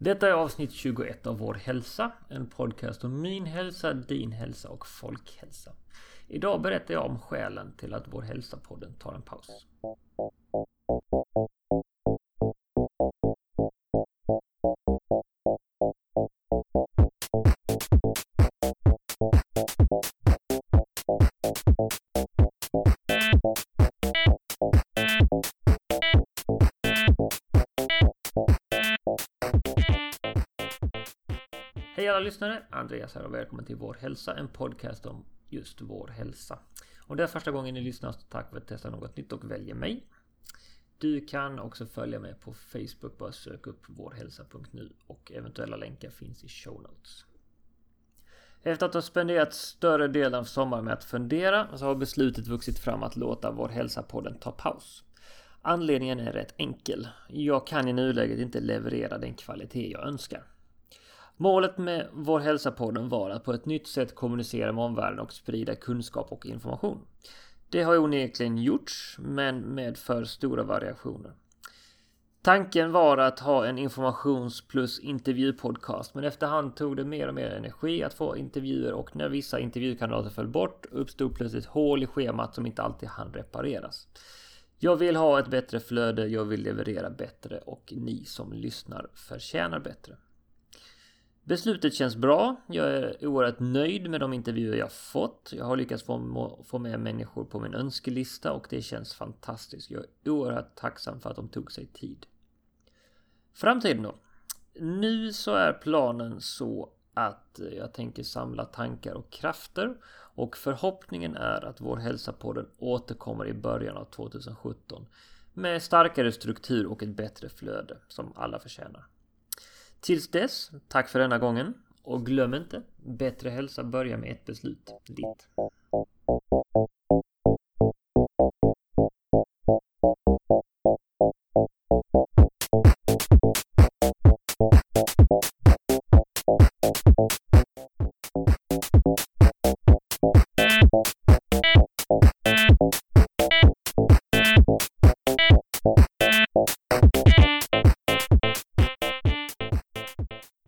Detta är avsnitt 21 av Vår hälsa, en podcast om min hälsa, din hälsa och folkhälsa. Idag berättar jag om skälen till att Vår hälsa-podden tar en paus. Hej alla lyssnare! Andreas här och välkommen till Vår Hälsa, en podcast om just vår hälsa. Om det är första gången ni lyssnar så tack för att testa något nytt och väljer mig. Du kan också följa mig på Facebook, bara sök upp vårhälsa.nu och eventuella länkar finns i show notes. Efter att ha spenderat större delen av sommaren med att fundera så har beslutet vuxit fram att låta Vår Hälsa-podden ta paus. Anledningen är rätt enkel. Jag kan i nuläget inte leverera den kvalitet jag önskar. Målet med Vår Hälsa-podden var att på ett nytt sätt kommunicera med omvärlden och sprida kunskap och information. Det har onekligen gjorts, men med för stora variationer. Tanken var att ha en informations plus intervjupodcast, men efterhand tog det mer och mer energi att få intervjuer och när vissa intervjukandidater föll bort uppstod plötsligt hål i schemat som inte alltid hann repareras. Jag vill ha ett bättre flöde, jag vill leverera bättre och ni som lyssnar förtjänar bättre. Beslutet känns bra. Jag är oerhört nöjd med de intervjuer jag fått. Jag har lyckats få, få med människor på min önskelista och det känns fantastiskt. Jag är oerhört tacksam för att de tog sig tid. Framtiden då? Nu så är planen så att jag tänker samla tankar och krafter och förhoppningen är att vår hälsapodden återkommer i början av 2017 med starkare struktur och ett bättre flöde som alla förtjänar. Tills dess, tack för denna gången och glöm inte, bättre hälsa börjar med ett beslut. Ditt.